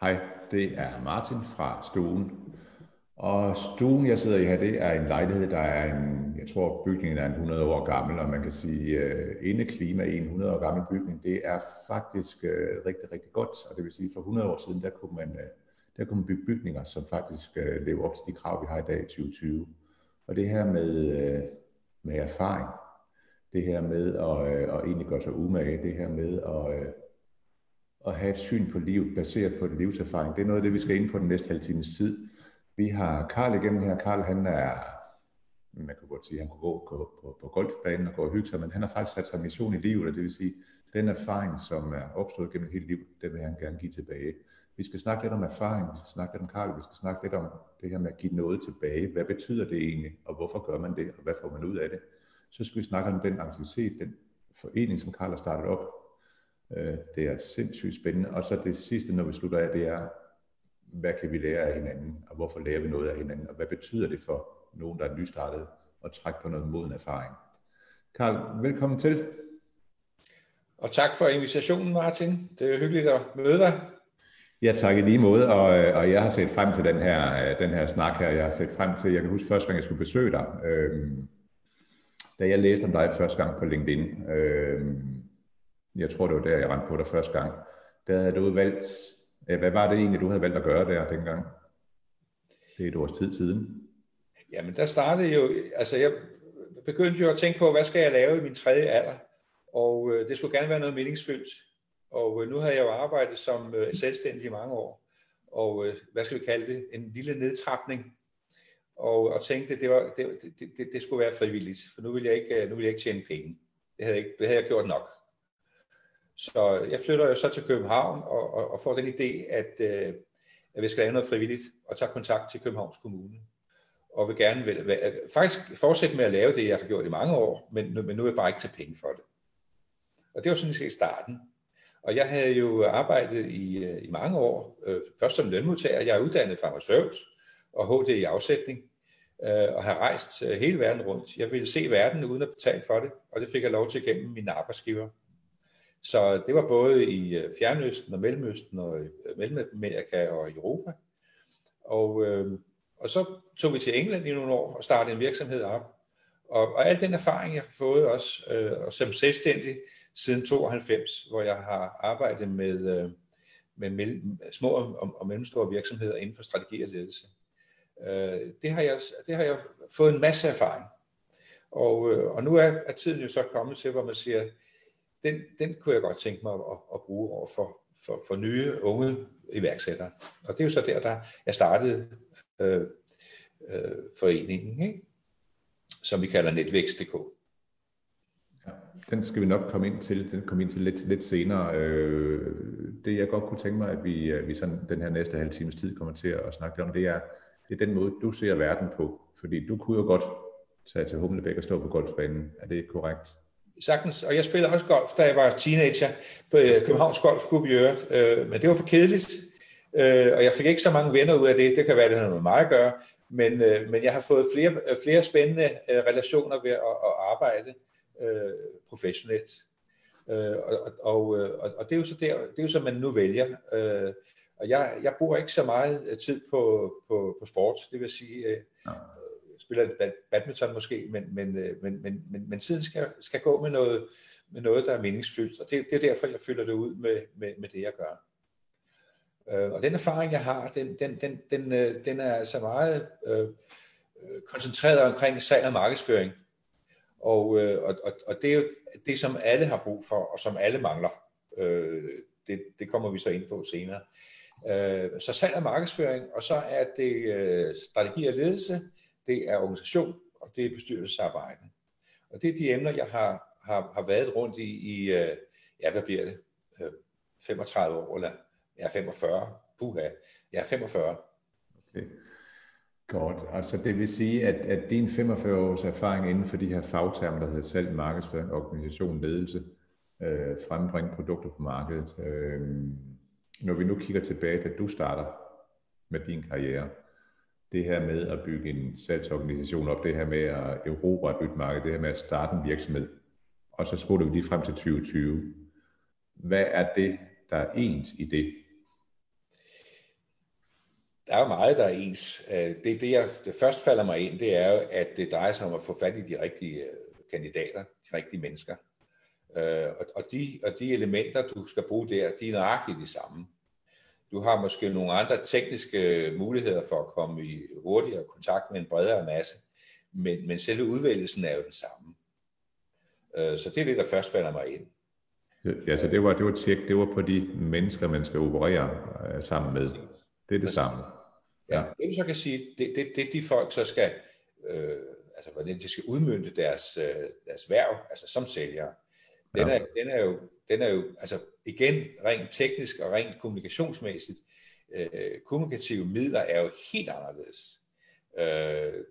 Hej, det er Martin fra stuen. Og stuen, jeg sidder i her, det er en lejlighed, der er en, jeg tror bygningen er en 100 år gammel, og man kan sige, uh, indeklima i en 100 år gammel bygning, det er faktisk uh, rigtig, rigtig godt. Og det vil sige, for 100 år siden, der kunne man, uh, der kunne man bygge bygninger, som faktisk uh, lever op til de krav, vi har i dag i 2020. Og det her med, uh, med erfaring, det her med at, uh, at egentlig gøre sig umage, det her med at, uh, at have et syn på livet baseret på en livserfaring. Det er noget af det, vi skal ind på den næste halve times tid. Vi har Karl igennem her. Karl, han er, man kan godt sige, han kunne gå på, på, på golfbanen og gå og hygge sig, men han har faktisk sat sig mission i livet, og det vil sige, den erfaring, som er opstået gennem hele livet, den vil han gerne give tilbage. Vi skal snakke lidt om erfaring, vi skal snakke lidt om Karl, vi skal snakke lidt om det her med at give noget tilbage. Hvad betyder det egentlig, og hvorfor gør man det, og hvad får man ud af det? Så skal vi snakke om den aktivitet, den forening, som Karl har startet op, Øh, det er sindssygt spændende. Og så det sidste, når vi slutter af, det er, hvad kan vi lære af hinanden, og hvorfor lærer vi noget af hinanden, og hvad betyder det for nogen, der er nystartet, at trække på noget moden erfaring. Karl, velkommen til. Og tak for invitationen, Martin. Det er hyggeligt at møde dig. Ja, tak i lige måde, og, og jeg har set frem til den her, den her snak her. Jeg har set frem til, jeg kan huske første gang, jeg skulle besøge dig, øh, da jeg læste om dig første gang på LinkedIn. Øh, jeg tror, det var der, jeg rendte på dig første gang, der havde du valgt, hvad var det egentlig, du havde valgt at gøre der dengang? Det er et års tid siden. Jamen, der startede jo, altså jeg begyndte jo at tænke på, hvad skal jeg lave i min tredje alder? Og øh, det skulle gerne være noget meningsfyldt. Og øh, nu har jeg jo arbejdet som øh, selvstændig i mange år. Og øh, hvad skal vi kalde det? En lille nedtrapning. Og, og tænkte, det, var, det, det, det, det skulle være frivilligt, for nu vil jeg ikke, øh, nu vil jeg ikke tjene penge. Det havde, jeg ikke, det havde jeg gjort nok. Så jeg flytter jo så til København og, og, og får den idé, at, øh, at vi skal lave noget frivilligt og tage kontakt til Københavns Kommune. Og vil gerne vil, øh, faktisk fortsætte med at lave det, jeg har gjort i mange år, men, men nu vil jeg bare ikke tage penge for det. Og det var sådan set starten. Og jeg havde jo arbejdet i, øh, i mange år, øh, først som lønmodtager. Jeg er uddannet farmaceut og HD i afsætning, øh, og har rejst øh, hele verden rundt. Jeg ville se verden uden at betale for det, og det fik jeg lov til gennem mine arbejdsgiver. Så det var både i øh, Fjernøsten og Mellemøsten og øh, Mellemamerika og Europa. Og, øh, og så tog vi til England i nogle år og startede en virksomhed op. Og, og al den erfaring, jeg har fået også øh, og som selvstændig siden 92, hvor jeg har arbejdet med, øh, med mellem, små og, og mellemstore virksomheder inden for strategi og ledelse. Øh, det, har jeg, det har jeg fået en masse erfaring. Og, øh, og nu er, er tiden jo så kommet til, hvor man siger, den, den kunne jeg godt tænke mig at, at bruge over for, for, for nye unge iværksættere. Og det er jo så der, der jeg startede øh, øh, foreningen, ikke? som vi kalder Netvækst.dk. Ja, den skal vi nok komme ind til, den kommer ind til lidt, lidt senere. Øh, det jeg godt kunne tænke mig, at vi, vi sådan, den her næste halve times tid kommer til at snakke om, det er, det er den måde, du ser verden på. Fordi du kunne jo godt tage til Humlebæk og stå på golfbanen. Er det korrekt? Sagtens, og jeg spillede også golf, da jeg var teenager på øh, Københavns Golfklub i øvrigt, øh, men det var for kedeligt, øh, og jeg fik ikke så mange venner ud af det, det kan være, det har noget med mig at gøre, men, øh, men jeg har fået flere, øh, flere spændende relationer ved at, at arbejde professionelt. Og, og, og, og det er jo så der, det er jo så, man nu vælger. Og jeg, jeg bruger ikke så meget tid på, på, på sport, det vil sige, spiller lidt badminton måske, men, men, øh, men, men, men, men tiden skal, skal gå med noget, med noget, der er meningsfyldt, og det, det er derfor, jeg fylder det ud med, med, med det, jeg gør. Øh, og den erfaring, jeg har, den, den, den, den, øh, den er altså meget øh, øh koncentreret omkring salg og markedsføring. Og, øh, og, og, og det er jo det, som alle har brug for, og som alle mangler. Øh, det, det kommer vi så ind på senere. Øh, så salg og markedsføring, og så er det øh, strategi og ledelse, det er organisation, og det er bestyrelsesarbejde. Og det er de emner, jeg har, har, har været rundt i, i øh, ja, hvad bliver det, øh, 35 år, eller ja, 45, puha, ja, 45. Okay. Godt. Altså det vil sige, at, at din 45 års erfaring inden for de her fagtermer, der hedder salg, markedsføring, organisation, ledelse, øh, frembringe produkter på markedet. Øh, når vi nu kigger tilbage, da du starter med din karriere, det her med at bygge en salgsorganisation op, det her med at erobre et nyt marked, det her med at starte en virksomhed, og så skulle vi lige frem til 2020. Hvad er det, der er ens i det? Der er jo meget, der er ens. Øh, det, det, jeg, det først falder mig ind, det er jo, at det drejer sig om at få fat i de rigtige øh, kandidater, de rigtige mennesker. Øh, og, og, de, og de elementer, du skal bruge der, de er nøjagtigt de samme. Du har måske nogle andre tekniske muligheder for at komme i hurtigere kontakt med en bredere masse, men, men selve udvælgelsen er jo den samme. Så det er det, der først falder mig ind. Ja, så det var, det var tjek, det var på de mennesker, man skal operere sammen med. Det er det samme. Ja, det du så kan sige, det, det, det de folk så skal, øh, altså hvordan de skal udmynde deres, øh, deres værv, altså som sælgere, den, er, den, er jo, den er jo, altså igen, rent teknisk og rent kommunikationsmæssigt, øh, kommunikative midler er jo helt anderledes. Øh,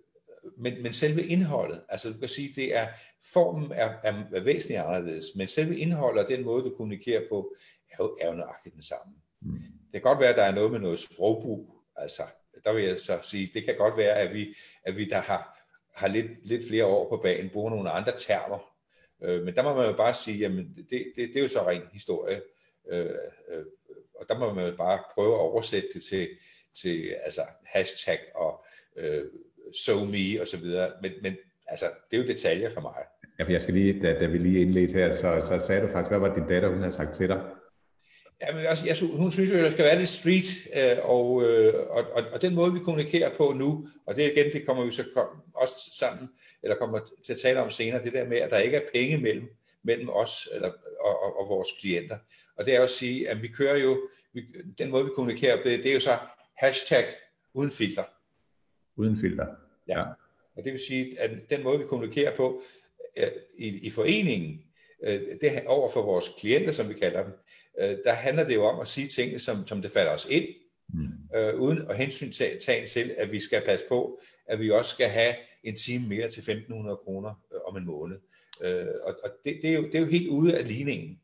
men, men selve indholdet, altså du kan sige, det er, formen er, er, er væsentligt anderledes, men selve indholdet og den måde, du kommunikerer på, er jo, er jo nøjagtigt den samme. Mm. Det kan godt være, at der er noget med noget sprogbrug, altså der vil jeg så sige, det kan godt være, at vi, at vi der har, har lidt, lidt flere år på banen, bruger nogle andre termer. Øh, men der må man jo bare sige, jamen det, det, det er jo så ren historie. Øh, øh, og der må man jo bare prøve at oversætte det til, til altså hashtag og øh, so me og så videre. Men, men altså, det er jo detaljer for mig. Ja, for jeg skal lige, da, da vi lige indledte her, så, så sagde du faktisk, hvad var din datter, hun havde sagt til dig? Ja, men altså, jeg, hun synes jo, at der skal være lidt street, øh, og, øh, og, og, og den måde, vi kommunikerer på nu, og det igen, det kommer vi så kom, også sammen, eller kommer til at tale om senere, det der med, at der ikke er penge mellem, mellem os eller, og, og, og vores klienter. Og det er jo at sige, at vi kører jo, vi, den måde, vi kommunikerer på, det, det er jo så hashtag uden filter. Uden filter. Ja. ja. Og det vil sige, at den måde, vi kommunikerer på øh, i, i foreningen, øh, det over for vores klienter, som vi kalder dem, øh, der handler det jo om at sige tingene, som, som det falder os ind, mm. øh, uden at hensyn tage til, at vi skal passe på, at vi også skal have en time mere til 1.500 kroner øh, om en måned. Øh, og og det, det, er jo, det er jo helt ude af ligningen.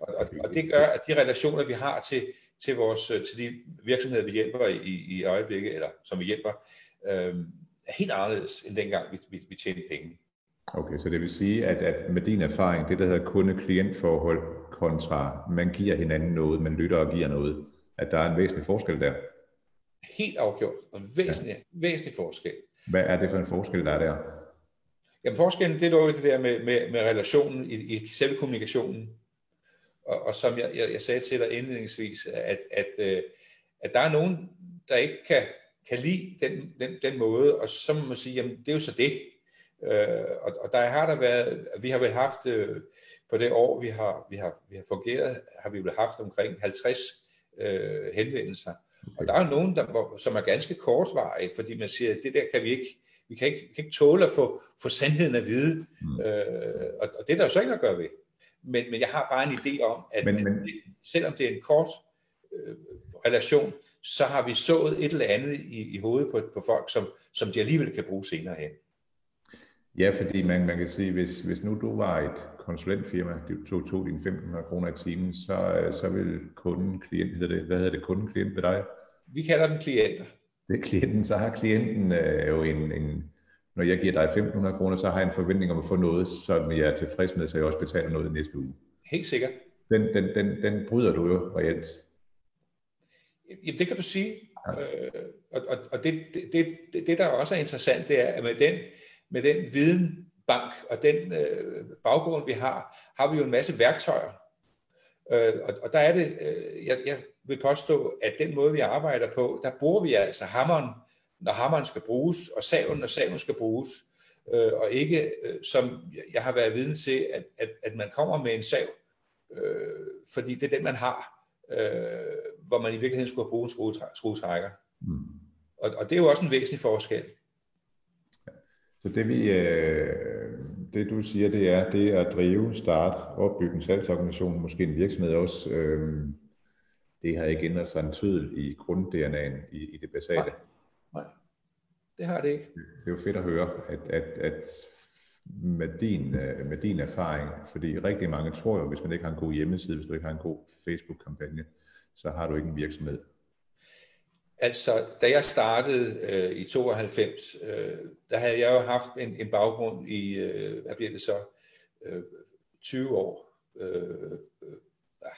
Og, og, og det gør, at de relationer, vi har til, til, vores, øh, til de virksomheder, vi hjælper i, i øjeblikket, eller som vi hjælper, øh, er helt anderledes, end dengang vi, vi, vi tjente penge. Okay, så det vil sige, at, at med din erfaring, det der hedder kunde-klient-forhold kontra man giver hinanden noget, man lytter og giver noget, at der er en væsentlig forskel der? Helt afgjort, og en væsentlig, ja. væsentlig forskel. Hvad er det for en forskel, der er der? Jamen forskellen, det lå det der med, med, med relationen i, i selve kommunikationen. Og, og som jeg, jeg, jeg sagde til dig indledningsvis, at, at, at, øh, at der er nogen, der ikke kan, kan lide den, den, den måde, og så må man sige, jamen det er jo så det. Øh, og, og der har der været, vi har vel haft, øh, på det år, vi har, vi har, vi har fungeret, har vi vel haft omkring 50 øh, henvendelser. Okay. Og der er nogen, der, som er ganske kortvarige, fordi man siger, at det der kan vi ikke, vi kan ikke, vi kan ikke tåle at få, få sandheden at vide. Mm. Øh, og, og det er der jo så ikke at gøre ved. Men, men jeg har bare en idé om, at, men, men... selvom det er en kort øh, relation, så har vi sået et eller andet i, i hovedet på, på folk, som, som de alligevel kan bruge senere hen. Ja, fordi man, man kan sige, hvis, hvis nu du var et konsulentfirma, du tog, tog dine 1.500 kroner i timen, så, så vil kunden, klient, hedder det, hvad hedder det, kunden, klient ved dig? Vi kalder den klienter. Det er klienten, så har klienten øh, jo en, en, når jeg giver dig 1.500 kroner, så har jeg en forventning om at få noget, som jeg er tilfreds med, så jeg også betaler noget i næste uge. Helt sikkert. Den, den, den, den bryder du jo reelt. Jamen, det kan du sige. Ja. Øh, og og, og det, det, det, det, der også er interessant, det er, at med den, med den videnbank og den øh, baggrund, vi har, har vi jo en masse værktøjer. Øh, og, og der er det, øh, jeg, jeg vil påstå, at den måde, vi arbejder på, der bruger vi altså hammeren, når hammeren skal bruges, og saven, når saven skal bruges. Øh, og ikke, øh, som jeg har været vidne til, at, at, at man kommer med en sav, øh, fordi det er den, man har, øh, hvor man i virkeligheden skulle bruge en skruetrækker. Mm. Og, og det er jo også en væsentlig forskel. Så det, vi, øh, det du siger, det er det at drive, starte, opbygge en salgsorganisation, måske en virksomhed også. Øh, det har ikke ændret sig en tydel i grund-DNA'en i, i det basale. Nej. Nej, det har det ikke. Det er jo fedt at høre, at, at, at med, din, øh, med din erfaring, fordi rigtig mange tror jo, hvis man ikke har en god hjemmeside, hvis du ikke har en god Facebook-kampagne, så har du ikke en virksomhed. Altså, da jeg startede øh, i 92, øh, der havde jeg jo haft en, en baggrund i, øh, hvad bliver det så, øh, 20 år. Øh, øh, ja.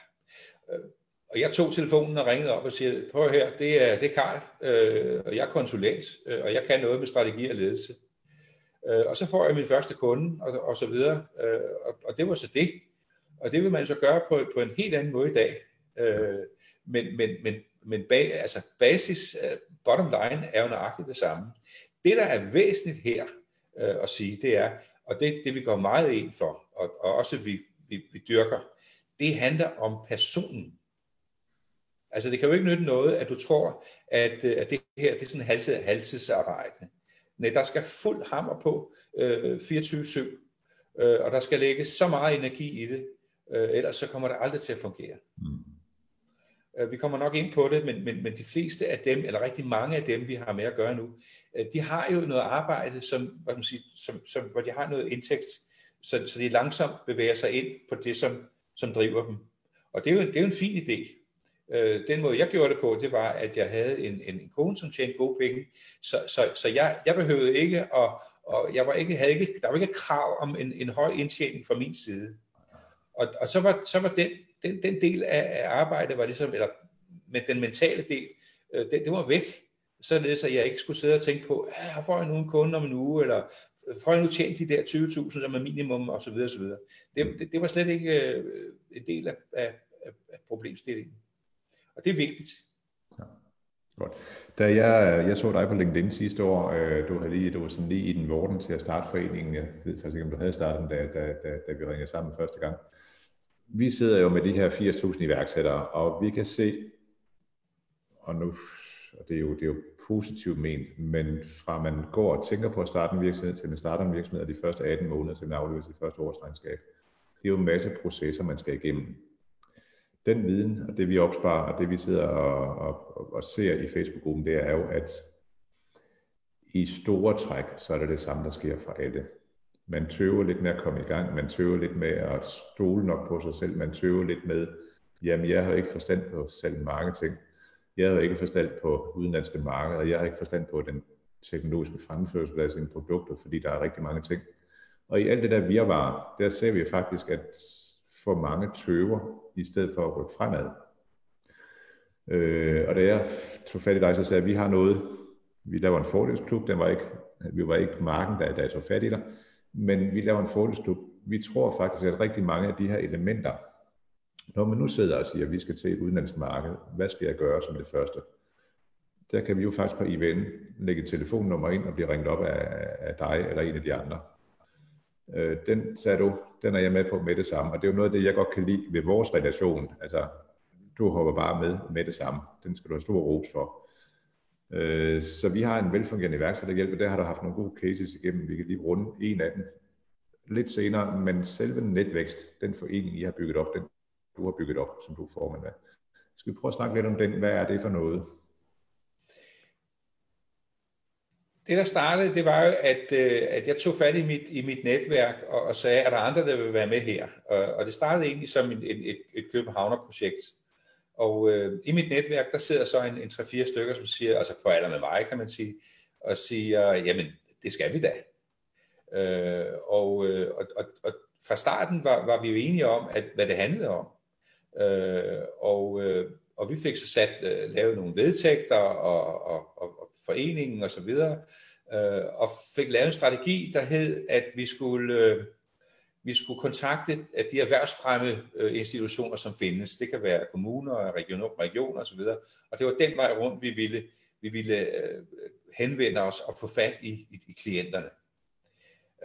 Øh, og og jeg tog telefonen og ringede op og siger, prøv her, det er, det er Karl, øh, og jeg er konsulent, øh, og jeg kan noget med strategi og ledelse. Øh, og så får jeg min første kunde, og, og så videre, øh, og, og det var så det. Og det vil man så gøre på, på en helt anden måde i dag. Øh, men men, men, men bag, altså basis, øh, bottom line, er jo nøjagtigt det samme. Det, der er væsentligt her øh, at sige, det er, og det, det vi går meget ind for, og, og også vi, vi, vi dyrker, det handler om personen. Altså det kan jo ikke nytte noget, at du tror, at, øh, at det her det er sådan halvtid, halvtidsarbejde. Nej, der skal fuld hammer på øh, 24-7, øh, og der skal lægges så meget energi i det, øh, ellers så kommer det aldrig til at fungere. Mm. Øh, vi kommer nok ind på det, men, men, men de fleste af dem, eller rigtig mange af dem, vi har med at gøre nu, øh, de har jo noget arbejde, som, hvad man siger, som, som, hvor de har noget indtægt, så, så de langsomt bevæger sig ind på det, som, som driver dem. Og det er, jo, det er jo en fin idé. Øh, den måde, jeg gjorde det på, det var, at jeg havde en, en kone, som tjente gode penge, så, så, så jeg, jeg behøvede ikke at, og jeg var ikke, havde ikke, der var ikke krav om en, en høj indtjening fra min side. Og, og så, var, så var den den, den del af, af arbejdet var ligesom, eller med den mentale del, øh, det, det var væk, således at jeg ikke skulle sidde og tænke på, ah, ja, får jeg nu en kunde om en uge, eller får jeg nu tjent de der 20.000 som er minimum, og så videre, og så videre. Det, det, det var slet ikke øh, en del af, af, af problemstillingen. Og det er vigtigt. Ja. Godt. Da jeg, jeg så dig på LinkedIn sidste år, øh, du, havde lige, du var sådan lige i den vorden til at starte foreningen. Jeg ved faktisk ikke, om du havde startet den, da, da, da, da vi ringede sammen første gang vi sidder jo med de her 80.000 iværksættere, og vi kan se, og nu, og det er jo, det er jo positivt ment, men fra man går og tænker på at starte en virksomhed, til man starter en virksomhed, og de første 18 måneder, til man afløser sit første årsregnskab, det er jo en masse processer, man skal igennem. Den viden, og det vi opsparer, og det vi sidder og, og, og ser i Facebook-gruppen, det er jo, at i store træk, så er det det samme, der sker for alle man tøver lidt med at komme i gang, man tøver lidt med at stole nok på sig selv, man tøver lidt med, jamen jeg har ikke forstand på selv marketing, jeg har ikke forstand på udenlandske markeder, jeg har ikke forstand på den teknologiske fremførsel af sine produkter, fordi der er rigtig mange ting. Og i alt det der virvar, der ser vi faktisk, at for mange tøver, i stedet for at rykke fremad. Øh, og da jeg tog fat i dig, så sagde jeg, at vi har noget, vi laver en fordelsklub, den var ikke, vi var ikke på marken, da jeg tog fat i dig, men vi laver en fordelsklub. Vi tror faktisk, at rigtig mange af de her elementer, når man nu sidder og siger, at vi skal til et udenlandsk marked, hvad skal jeg gøre som det første? Der kan vi jo faktisk på IVN lægge et telefonnummer ind og blive ringet op af, af dig eller en af de andre. Øh, den sagde du, den er jeg med på med det samme, og det er jo noget af det, jeg godt kan lide ved vores relation. Altså, du hopper bare med med det samme. Den skal du have stor ros for. Øh, så vi har en velfungerende iværksætterhjælp, og der har du haft nogle gode cases igennem. Vi kan lige runde en af dem lidt senere, men selve netvækst, den forening, I har bygget op, den du har bygget op, som du er formand af. Skal vi prøve at snakke lidt om den? Hvad er det for noget? Det, der startede, det var jo, at, øh, at jeg tog fat i mit, i mit netværk og, og sagde, er der andre, der vil være med her? Og, og det startede egentlig som et, et, et Københavner-projekt. Og øh, i mit netværk, der sidder så en, en 3-4 stykker, som siger, altså på alder med mig, kan man sige, og siger, jamen, det skal vi da. Øh, og, øh, og, og, og fra starten var, var vi jo enige om, at, hvad det handlede om. Øh, og, øh, og vi fik så sat, øh, lavet nogle vedtægter og, og, og, og foreningen og så videre, øh, og fik lavet en strategi, der hed, at vi skulle... Øh, vi skulle kontakte de erhvervsfremme øh, institutioner, som findes. Det kan være kommuner, regioner, regioner osv. Og det var den vej rundt, vi ville, vi ville øh, henvende os og få fat i, i, i klienterne.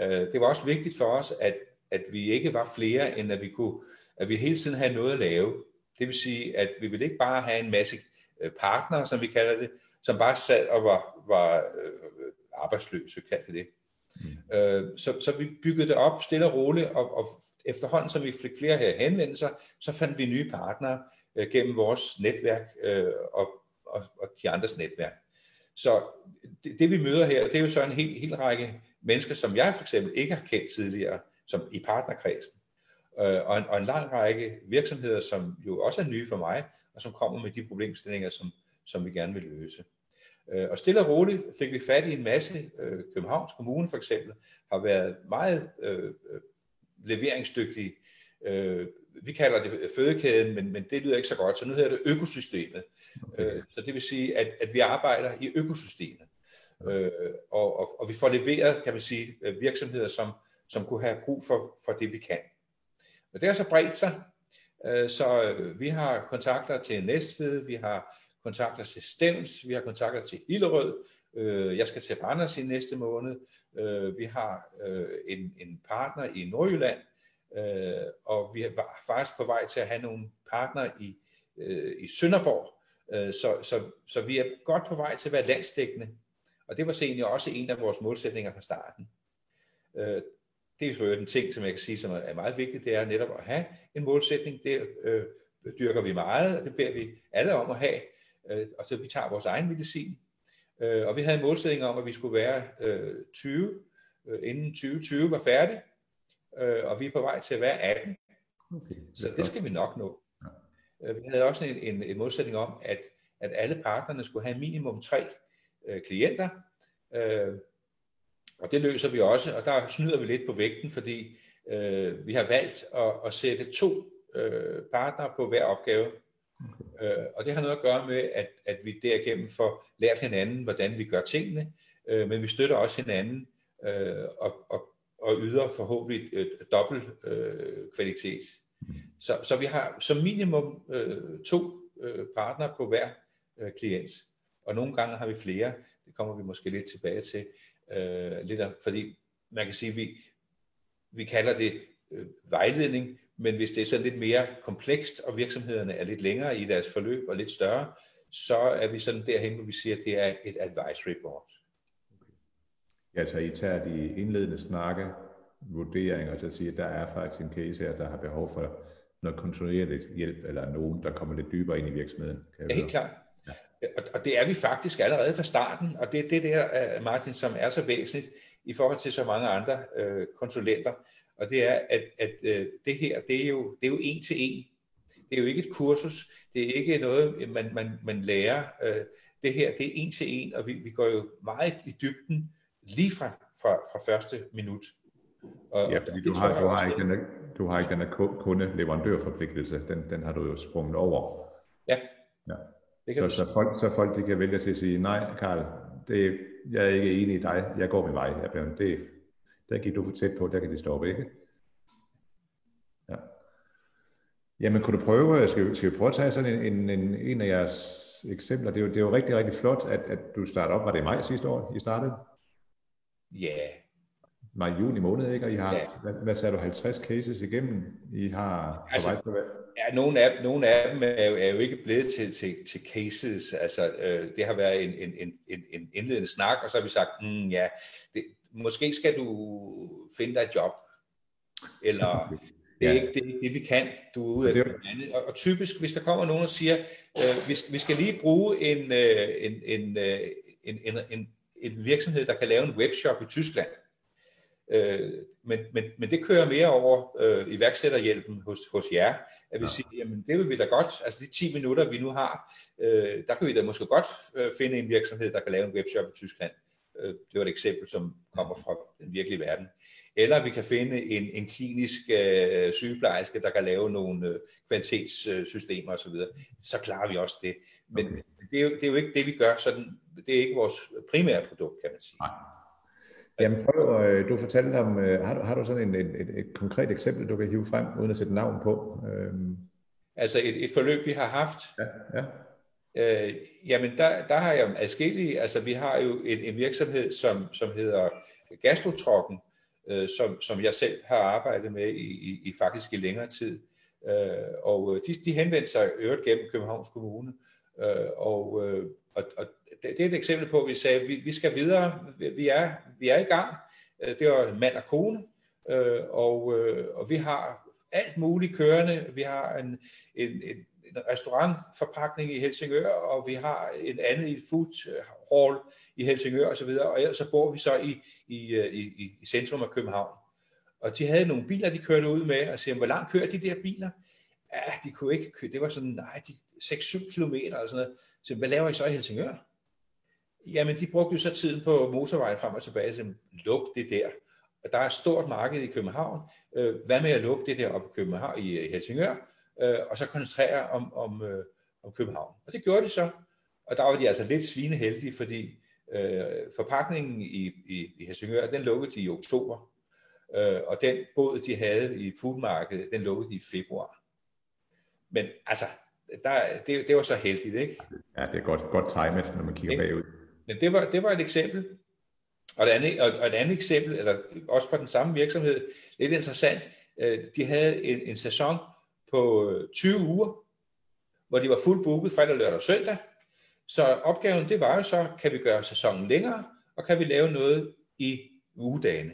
Øh, det var også vigtigt for os, at, at vi ikke var flere, end at vi kunne, at vi hele tiden havde noget at lave. Det vil sige, at vi ville ikke bare have en masse partnere, som vi kalder det, som bare sad og var, var arbejdsløse, kaldte det. Mm. Øh, så, så vi byggede det op stille og roligt, og, og efterhånden, som vi fik flere her henvendelser, så fandt vi nye partnere øh, gennem vores netværk øh, og, og, og de andres netværk. Så det, det vi møder her, det er jo så en hel, hel række mennesker, som jeg for eksempel ikke har kendt tidligere, som i partnerkredsen. Øh, og, en, og en lang række virksomheder, som jo også er nye for mig, og som kommer med de problemstillinger, som, som vi gerne vil løse. Øh, og stille og roligt fik vi fat i en masse. Øh, Københavns Kommune for eksempel har været meget øh, leveringsdygtige vi kalder det fødekæden, men, men det lyder ikke så godt, så nu hedder det økosystemet. Okay. Øh, så det vil sige, at, at vi arbejder i økosystemet. Øh, og, og, og vi får leveret, kan man sige, øh, virksomheder, som, som kunne have brug for, for det, vi kan. Og det har så bredt sig, øh, så øh, vi har kontakter til Næstved, vi har kontakter til Stævns, vi har kontakter til Hillerød, øh, jeg skal til Randers i næste måned, øh, vi har øh, en, en partner i Nordjylland, øh, og vi er faktisk på vej til at have nogle partner i, øh, i Sønderborg, øh, så, så, så vi er godt på vej til at være landsdækkende, og det var så egentlig også en af vores målsætninger fra starten. Øh, det er for en ting, som jeg kan sige, som er meget vigtigt, det er netop at have en målsætning. Det øh, dyrker vi meget, og det beder vi alle om at have, øh, og så vi tager vores egen medicin. Øh, og vi havde en målsætning om, at vi skulle være øh, 20, øh, inden 2020 var færdig, øh, og vi er på vej til at være 18. Okay, så det skal vi nok nå. Ja. Øh, vi havde også en, en, en målsætning om, at, at alle partnerne skulle have minimum tre øh, klienter, øh, og det løser vi også, og der snyder vi lidt på vægten, fordi øh, vi har valgt at, at sætte to øh, partnere på hver opgave. Øh, og det har noget at gøre med, at, at vi derigennem får lært hinanden, hvordan vi gør tingene, øh, men vi støtter også hinanden øh, og, og, og yder forhåbentlig øh, dobbelt øh, kvalitet. Så, så vi har som minimum øh, to øh, partnere på hver øh, klient, og nogle gange har vi flere, det kommer vi måske lidt tilbage til, øh, lidt af, fordi man kan sige, at vi, vi kalder det øh, vejledning, men hvis det er sådan lidt mere komplekst, og virksomhederne er lidt længere i deres forløb og lidt større, så er vi sådan derhen, hvor vi siger, at det er et advisory board. Ja, så I tager de indledende snakke, vurderinger til at sige, at der er faktisk en case her, der har behov for noget kontinuerligt hjælp, eller nogen, der kommer lidt dybere ind i virksomheden. Kan ja, helt klart. Og, og det er vi faktisk allerede fra starten, og det er det der, øh, Martin, som er så væsentligt i forhold til så mange andre øh, konsulenter, og det er, at, at øh, det her, det er, jo, det er jo en til en. Det er jo ikke et kursus, det er ikke noget, man, man, man lærer. Øh, det her, det er en til en, og vi, vi går jo meget i dybden lige fra, fra, fra første minut. Og, ja, fordi du har, du, har ikke den, du har ikke den kunde-leverandørforpligtelse, den, den har du jo sprunget over. Ja. ja. Det kan så, så, folk, så folk de kan vælge til at sige, nej Karl, det, jeg er ikke enig i dig, jeg går min vej. Jeg bliver, det, der gik du for tæt på, der kan de stoppe, ikke? Ja. Jamen, kunne du prøve, skal vi, skal vi prøve at tage sådan en, en, en, en af jeres eksempler? Det er, jo, det er jo rigtig, rigtig flot, at, at du startede op. Var det i maj sidste år, I startede? Ja. Yeah. Maj, juni måned, ikke? Og I har, yeah. hvad, hvad sagde du, 50 cases igennem? I har altså, Ja, nogle af, nogle af dem er jo, er jo ikke blevet til, til, til cases. Altså, øh, det har været en, en, en, en indledende snak, og så har vi sagt, mm, ja, det, måske skal du finde dig et job. Eller det er ja. ikke det, det, vi kan, du er ude efter det andet. Og, og typisk, hvis der kommer nogen og siger, øh, vi, vi skal lige bruge en, øh, en, en, øh, en, en, en, en virksomhed, der kan lave en webshop i Tyskland, Øh, men, men, men det kører mere over øh, iværksætterhjælpen hos, hos jer, at vi ja. siger, jamen det vil vi da godt, altså de 10 minutter, vi nu har, øh, der kan vi da måske godt øh, finde en virksomhed, der kan lave en webshop i Tyskland. Øh, det var et eksempel, som kommer fra den virkelige verden. Eller vi kan finde en, en klinisk øh, sygeplejerske, der kan lave nogle øh, kvalitetssystemer osv. Så klarer vi også det. Men okay. det, er jo, det er jo ikke det, vi gør. Sådan, det er ikke vores primære produkt, kan man sige. Nej. Jamen prøv, øh, du fortalte om, øh, har, du, har du sådan en, et, et, et konkret eksempel, du kan hive frem, uden at sætte navn på? Øhm. Altså et, et forløb, vi har haft? Ja, ja. Øh, jamen der, der har jeg adskillige, altså vi har jo en, en virksomhed, som, som hedder Gastrotrokken, øh, som, som jeg selv har arbejdet med i, i, i faktisk i længere tid. Øh, og øh, de, de henvendte sig øvrigt gennem Københavns Kommune, øh, og, øh, og, og det er et eksempel på, at vi sagde, at vi, vi skal videre, vi er, vi er i gang. Øh, det var mand og kone, øh, og, øh, og vi har alt muligt kørende. Vi har en, en, en, en restaurantforpakning i Helsingør, og vi har en andet i et food øh, hall i Helsingør osv., og, og ellers så bor vi så i, øh, i, i, i centrum af København. Og de havde nogle biler, de kørte ud med, og siger, hvor langt kører de der biler? Ja, de kunne ikke køre. Det var sådan, nej, de 6-7 kilometer og sådan noget. Så hvad laver I så i Helsingør? Jamen, de brugte jo så tiden på motorvejen frem og tilbage, så luk det der, der er et stort marked i København. Øh, hvad med at lukke det der op i København, i Helsingør, øh, og så koncentrere om, om, øh, om København. Og det gjorde de så. Og der var de altså lidt svineheldige, fordi øh, forpakningen i, i, i Helsingør, den lukkede de i oktober. Øh, og den båd, de havde i foodmarkedet, den lukkede de i februar. Men altså, der, det, det var så heldigt, ikke? Ja, det er godt, godt timet, når man kigger bagud. Men det var, det var et eksempel. Og et, andet, og et andet eksempel, eller også for den samme virksomhed, lidt interessant, øh, de havde en, en sæson på øh, 20 uger, hvor de var fuldt booket fredag, lørdag og søndag. Så opgaven, det var jo så, kan vi gøre sæsonen længere, og kan vi lave noget i ugedagene.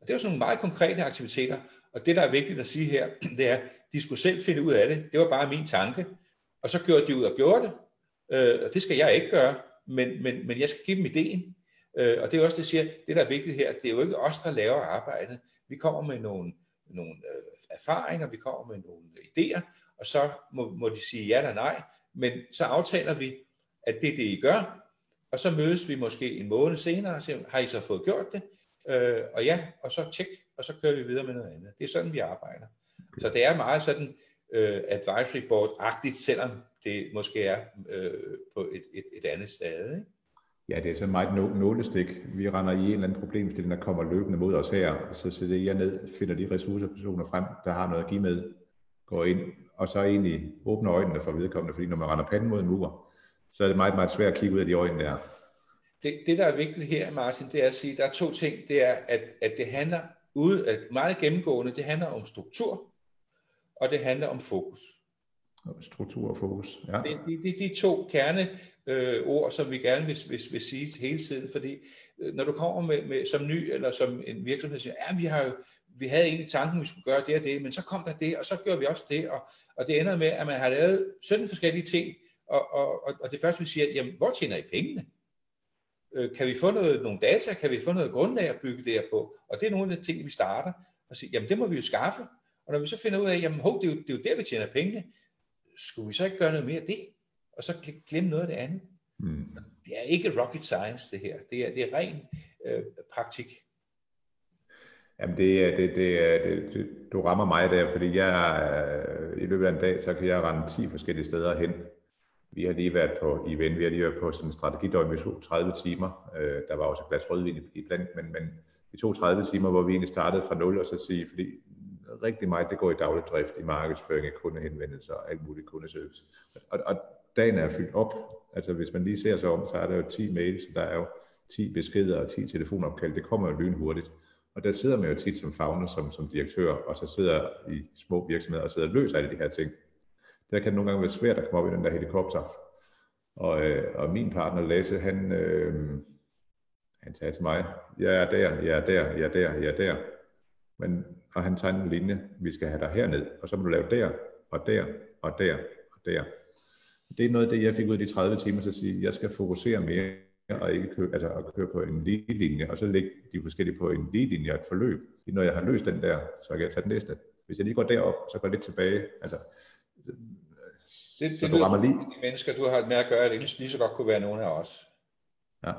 Og det var sådan nogle meget konkrete aktiviteter, og det, der er vigtigt at sige her, det er, de skulle selv finde ud af det. Det var bare min tanke. Og så gjorde de ud og gjorde det. Øh, og det skal jeg ikke gøre, men, men, men jeg skal give dem ideen. Øh, og det er også det, jeg siger, det der er vigtigt her, det er jo ikke os, der laver arbejdet. Vi kommer med nogle, nogle øh, erfaringer, vi kommer med nogle idéer, og så må, må de sige ja eller nej. Men så aftaler vi, at det er det, I gør, og så mødes vi måske en måned senere og siger, har I så fået gjort det? Øh, og ja, og så tjek, og så kører vi videre med noget andet. Det er sådan, vi arbejder. Så det er meget sådan øh, advisory board-agtigt, selvom det måske er øh, på et, et, et andet sted. Ikke? Ja, det er så meget nålestik. Vi render i en eller anden problemstilling, der kommer løbende mod os her, så sætter jeg ned, finder de ressourcepersoner frem, der har noget at give med, går ind, og så egentlig åbner øjnene for vedkommende, fordi når man render panden mod en mur, så er det meget, meget svært at kigge ud af de øjne der. Det, det, der er vigtigt her, Martin, det er at sige, at der er to ting. Det er, at, at det handler ude, at meget gennemgående, det handler om struktur, og det handler om fokus. Struktur og fokus, ja. Det er de, de, de to kerne øh, ord, som vi gerne vil, vil, vil sige hele tiden, fordi øh, når du kommer med, med, som ny, eller som en virksomhed, siger, ja, vi har jo, vi havde egentlig tanken, vi skulle gøre det og det, men så kom der det, og så gjorde vi også det, og, og det ender med, at man har lavet 17 forskellige ting, og, og, og, og det første, vi siger, jamen, hvor tjener I pengene? Øh, kan vi få noget, nogle data? Kan vi få noget grundlag at bygge det her på? Og det er nogle af de ting, vi starter, og siger, jamen, det må vi jo skaffe, og når vi så finder ud af, jamen, hov, det, er jo, det er jo der, vi tjener pengene, skulle vi så ikke gøre noget mere af det? Og så glemme noget af det andet? Mm. Det er ikke rocket science, det her. Det er, det er ren øh, praktik. Jamen det, det, det, det, det, du rammer mig der, fordi jeg øh, i løbet af en dag, så kan jeg rende 10 forskellige steder hen. Vi har lige været på event, vi har lige været på sådan en strategidøgn, vi tog 30 timer. Øh, der var også et glas rødvin i blandt, men, men vi tog 30 timer, hvor vi egentlig startede fra nul, og så sige, fordi rigtig meget, det går i daglig drift, i markedsføring, i kundehenvendelser og alt muligt kundeservice. Og, og dagen er fyldt op. Altså hvis man lige ser sig om, så er der jo 10 mails, der er jo 10 beskeder og 10 telefonopkald. Det kommer jo lynhurtigt. Og der sidder man jo tit som fagner, som, som direktør, og så sidder i små virksomheder og sidder og løser alle de her ting. Der kan det nogle gange være svært at komme op i den der helikopter. Og, øh, og min partner Lasse, han, øh, han sagde til mig, jeg er der, jeg er der, jeg er der, jeg er der. Men, og han tegnede en linje, vi skal have dig herned, og så må du lave der, og der, og der, og der. Det er noget af det, jeg fik ud af de 30 timer, så at sige, jeg skal fokusere mere, og ikke køre, altså at køre på en lige linje, og så lægge de forskellige på en lige linje og et forløb. Når jeg har løst den der, så kan jeg tage den næste. Hvis jeg lige går derop, så går jeg lidt tilbage. Altså, det, det så du rammer lige. De mennesker, du har med at gøre, det lige så godt kunne være nogle af os. Ja.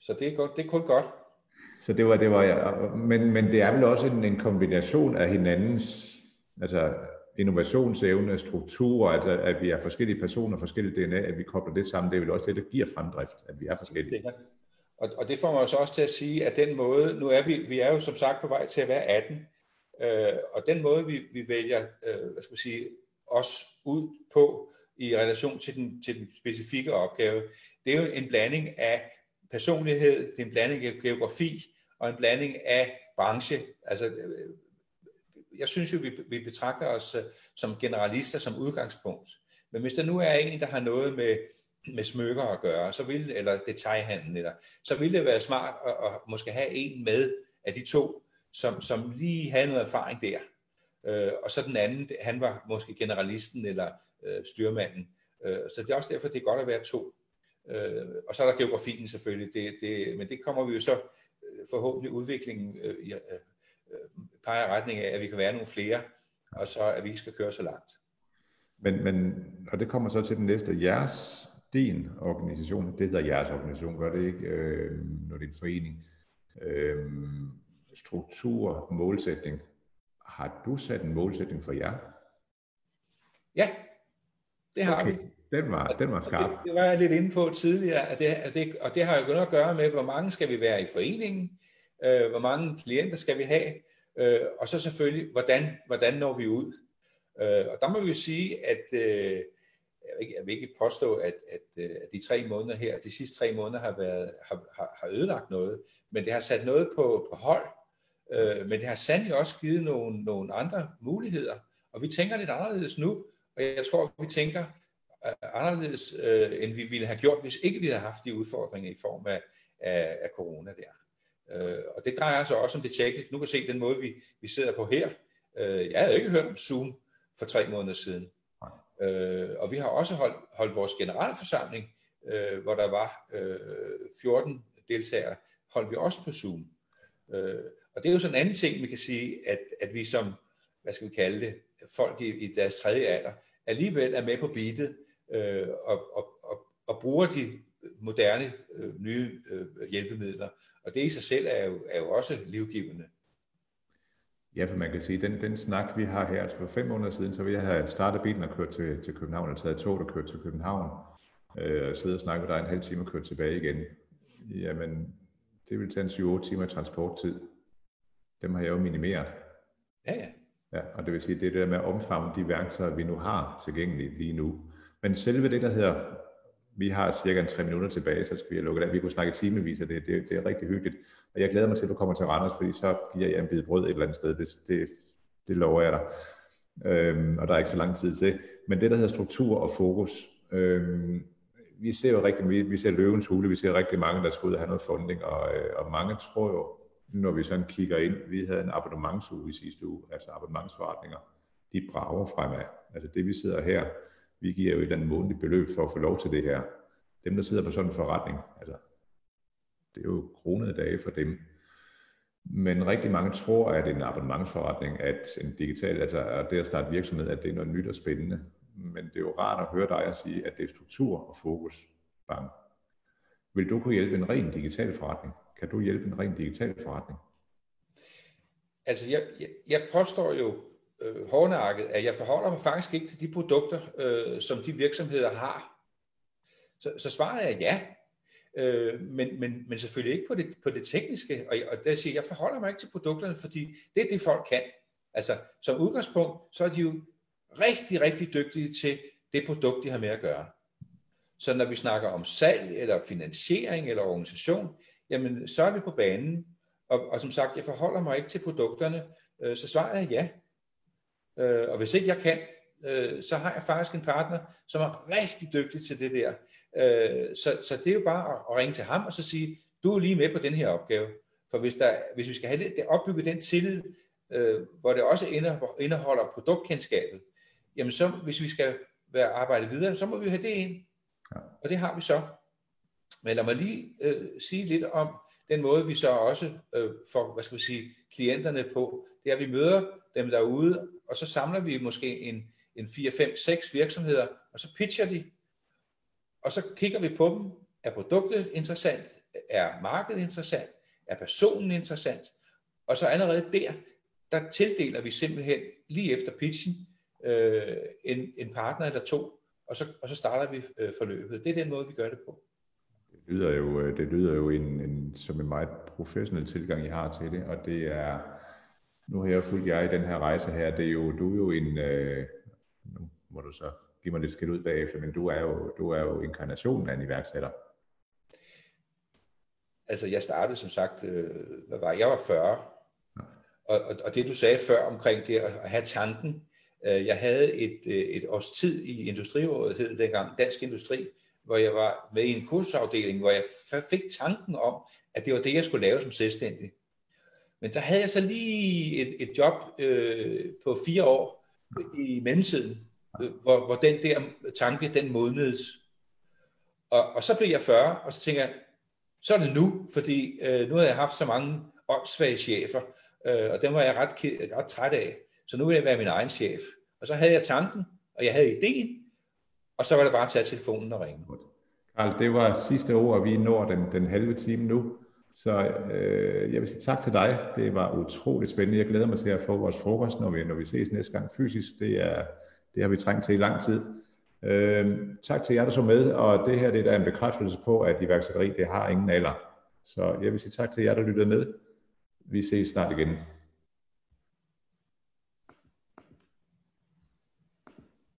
Så det er, godt, det er kun godt. Så det var, det var jeg. men, men det er vel også en, en kombination af hinandens, altså innovationsevne, struktur, altså at vi er forskellige personer, forskellige DNA, at vi kobler det sammen, det er vel også det, der giver fremdrift, at vi er forskellige. Og, og det får mig også til at sige, at den måde, nu er vi, vi er jo som sagt på vej til at være 18, øh, og den måde, vi, vi vælger, øh, hvad skal man sige, os ud på i relation til den, til den specifikke opgave, det er jo en blanding af personlighed, det er en blanding af geografi, og en blanding af branche. Altså, øh, jeg synes jo, vi, vi betragter os øh, som generalister som udgangspunkt. Men hvis der nu er en, der har noget med, med smykker at gøre, så vil, eller detaljhandel, eller, så ville det være smart at, at måske have en med af de to, som, som lige havde noget erfaring der. Øh, og så den anden, han var måske generalisten eller øh, styrmanden. Øh, så det er også derfor, det er godt at være to. Øh, og så er der geografien selvfølgelig, det, det, men det kommer vi jo så forhåbentlig udviklingen øh, i, øh, øh, peger retning af, at vi kan være nogle flere, og så at vi ikke skal køre så langt. Men, men, og det kommer så til den næste, jeres, din organisation, det hedder jeres organisation, gør det ikke, øh, når det er en forening. Øhm, struktur, målsætning. Har du sat en målsætning for jer? Ja, det har okay. vi. Den var, den var skarp. Det, det var jeg lidt inde på tidligere, at det, at det, og det har jo noget at gøre med, hvor mange skal vi være i foreningen, øh, hvor mange klienter skal vi have, øh, og så selvfølgelig, hvordan, hvordan når vi ud. Øh, og der må vi jo sige, at øh, jeg vil ikke påstå, at, at, øh, at de tre måneder her, de sidste tre måneder har, været, har, har ødelagt noget, men det har sat noget på, på hold, øh, men det har sandelig også givet nogle, nogle andre muligheder, og vi tænker lidt anderledes nu, og jeg tror, vi tænker Øh, anderledes, øh, end vi ville have gjort, hvis ikke vi havde haft de udfordringer i form af, af, af corona der. Øh, og det drejer sig også om det tekniske. Nu kan se den måde, vi, vi sidder på her. Øh, jeg havde ikke hørt om Zoom for tre måneder siden. Øh, og vi har også holdt, holdt vores generalforsamling, øh, hvor der var øh, 14 deltagere, holdt vi også på Zoom. Øh, og det er jo sådan en anden ting, vi kan sige, at, at vi som, hvad skal vi kalde det, folk i, i deres tredje alder, alligevel er med på beatet øh, og, og, og, og bruger de moderne øh, nye øh, hjælpemidler. Og det i sig selv er jo, er jo også livgivende. Ja, for man kan sige, den, den snak, vi har her, altså for fem måneder siden, så vil jeg have startet bilen og kørt til, til København, eller taget tog og kørt til København, øh, og sidde og snakke med dig en halv time og køre tilbage igen. Jamen, det vil tage en 7-8 timer transporttid. Dem har jeg jo minimeret. Ja, ja. Ja, og det vil sige, det er det der med at omfavne de værktøjer, vi nu har tilgængeligt lige nu. Men selve det, der hedder, vi har cirka en tre minutter tilbage, så skal vi lukke det af. Vi kunne snakke timevis af det. det. Det er rigtig hyggeligt. Og jeg glæder mig til, at du kommer til Randers, fordi så giver jeg en bid brød et eller andet sted. Det, det, det lover jeg dig. Øhm, og der er ikke så lang tid til. Men det, der hedder struktur og fokus, øhm, vi ser jo rigtig, vi, vi ser løvens hule, vi ser rigtig mange, der skal ud og have noget funding, og, øh, og mange tror jo, når vi sådan kigger ind, vi havde en abonnementsuge i sidste uge, altså abonnementsforretninger, de brager fremad. Altså det, vi sidder her, vi giver jo et eller andet månedligt beløb for at få lov til det her. Dem, der sidder på sådan en forretning, altså det er jo kronede dage for dem. Men rigtig mange tror, at en abonnementsforretning, at en digital, altså at det at starte virksomhed, at det er noget nyt og spændende. Men det er jo rart at høre dig sige, at det er struktur og fokus. Bang. Vil du kunne hjælpe en ren digital forretning? Kan du hjælpe en ren digital forretning? Altså, jeg, jeg, jeg påstår jo øh, hårdnakket, at jeg forholder mig faktisk ikke til de produkter, øh, som de virksomheder har. Så, så svaret er ja. Øh, men, men, men selvfølgelig ikke på det, på det tekniske. Og, og der siger jeg, jeg forholder mig ikke til produkterne, fordi det er det, folk kan. Altså, som udgangspunkt, så er de jo rigtig, rigtig dygtige til det produkt, de har med at gøre. Så når vi snakker om salg, eller finansiering, eller organisation, jamen, så er vi på banen. Og, og som sagt, jeg forholder mig ikke til produkterne, øh, så svaret er ja. Øh, og hvis ikke jeg kan, øh, så har jeg faktisk en partner, som er rigtig dygtig til det der. Øh, så, så det er jo bare at, ringe til ham og så sige, du er lige med på den her opgave. For hvis, der, hvis vi skal have det, det opbygge den tillid, øh, hvor det også indeholder produktkendskabet, jamen så, hvis vi skal være arbejde videre, så må vi have det ind. Ja. Og det har vi så. Men lad mig lige øh, sige lidt om den måde, vi så også øh, får, hvad skal vi sige, klienterne på. Det er, at vi møder dem derude, og så samler vi måske en, en 4, 5, 6 virksomheder, og så pitcher de og så kigger vi på dem. Er produktet interessant? Er markedet interessant? Er personen interessant? Og så allerede der, der tildeler vi simpelthen lige efter pitchen øh, en, en partner eller to, og så, og så starter vi øh, forløbet. Det er den måde, vi gør det på. Det lyder jo, øh, det lyder jo en, en, som en meget professionel tilgang, I har til det, og det er, nu har jeg fulgt jer i den her rejse her, det er jo, du er jo en, øh, nu må du så give mig lidt skidt ud bagefter, men du er jo, du er jo inkarnationen af en iværksætter. Altså, jeg startede som sagt, øh, hvad var jeg? var 40. Ja. Og, og, og det du sagde før omkring det at have tanken, øh, jeg havde et, øh, et års tid i Industrirådet, hed dengang Dansk Industri, hvor jeg var med i en kursusafdeling, hvor jeg fik tanken om, at det var det, jeg skulle lave som selvstændig. Men der havde jeg så lige et, et job øh, på fire år i mellemtiden, Øh, hvor, hvor den der tanke, den modnedes. Og, og så blev jeg 40, og så tænker jeg, så er det nu, fordi øh, nu har jeg haft så mange åndssvage chefer, øh, og dem var jeg ret, ret træt af. Så nu vil jeg være min egen chef. Og så havde jeg tanken, og jeg havde ideen, og så var det bare at tage telefonen og ringe. Karl, det var sidste ord, og vi når den, den halve time nu. Så øh, jeg vil sige tak til dig. Det var utroligt spændende. Jeg glæder mig til at få vores frokost, når vi, når vi ses næste gang fysisk. Det, er, det har vi trængt til i lang tid. Øh, tak til jer, der så med, og det her det er da en bekræftelse på, at iværksætteri det har ingen alder. Så jeg vil sige tak til jer, der lyttede med. Vi ses snart igen.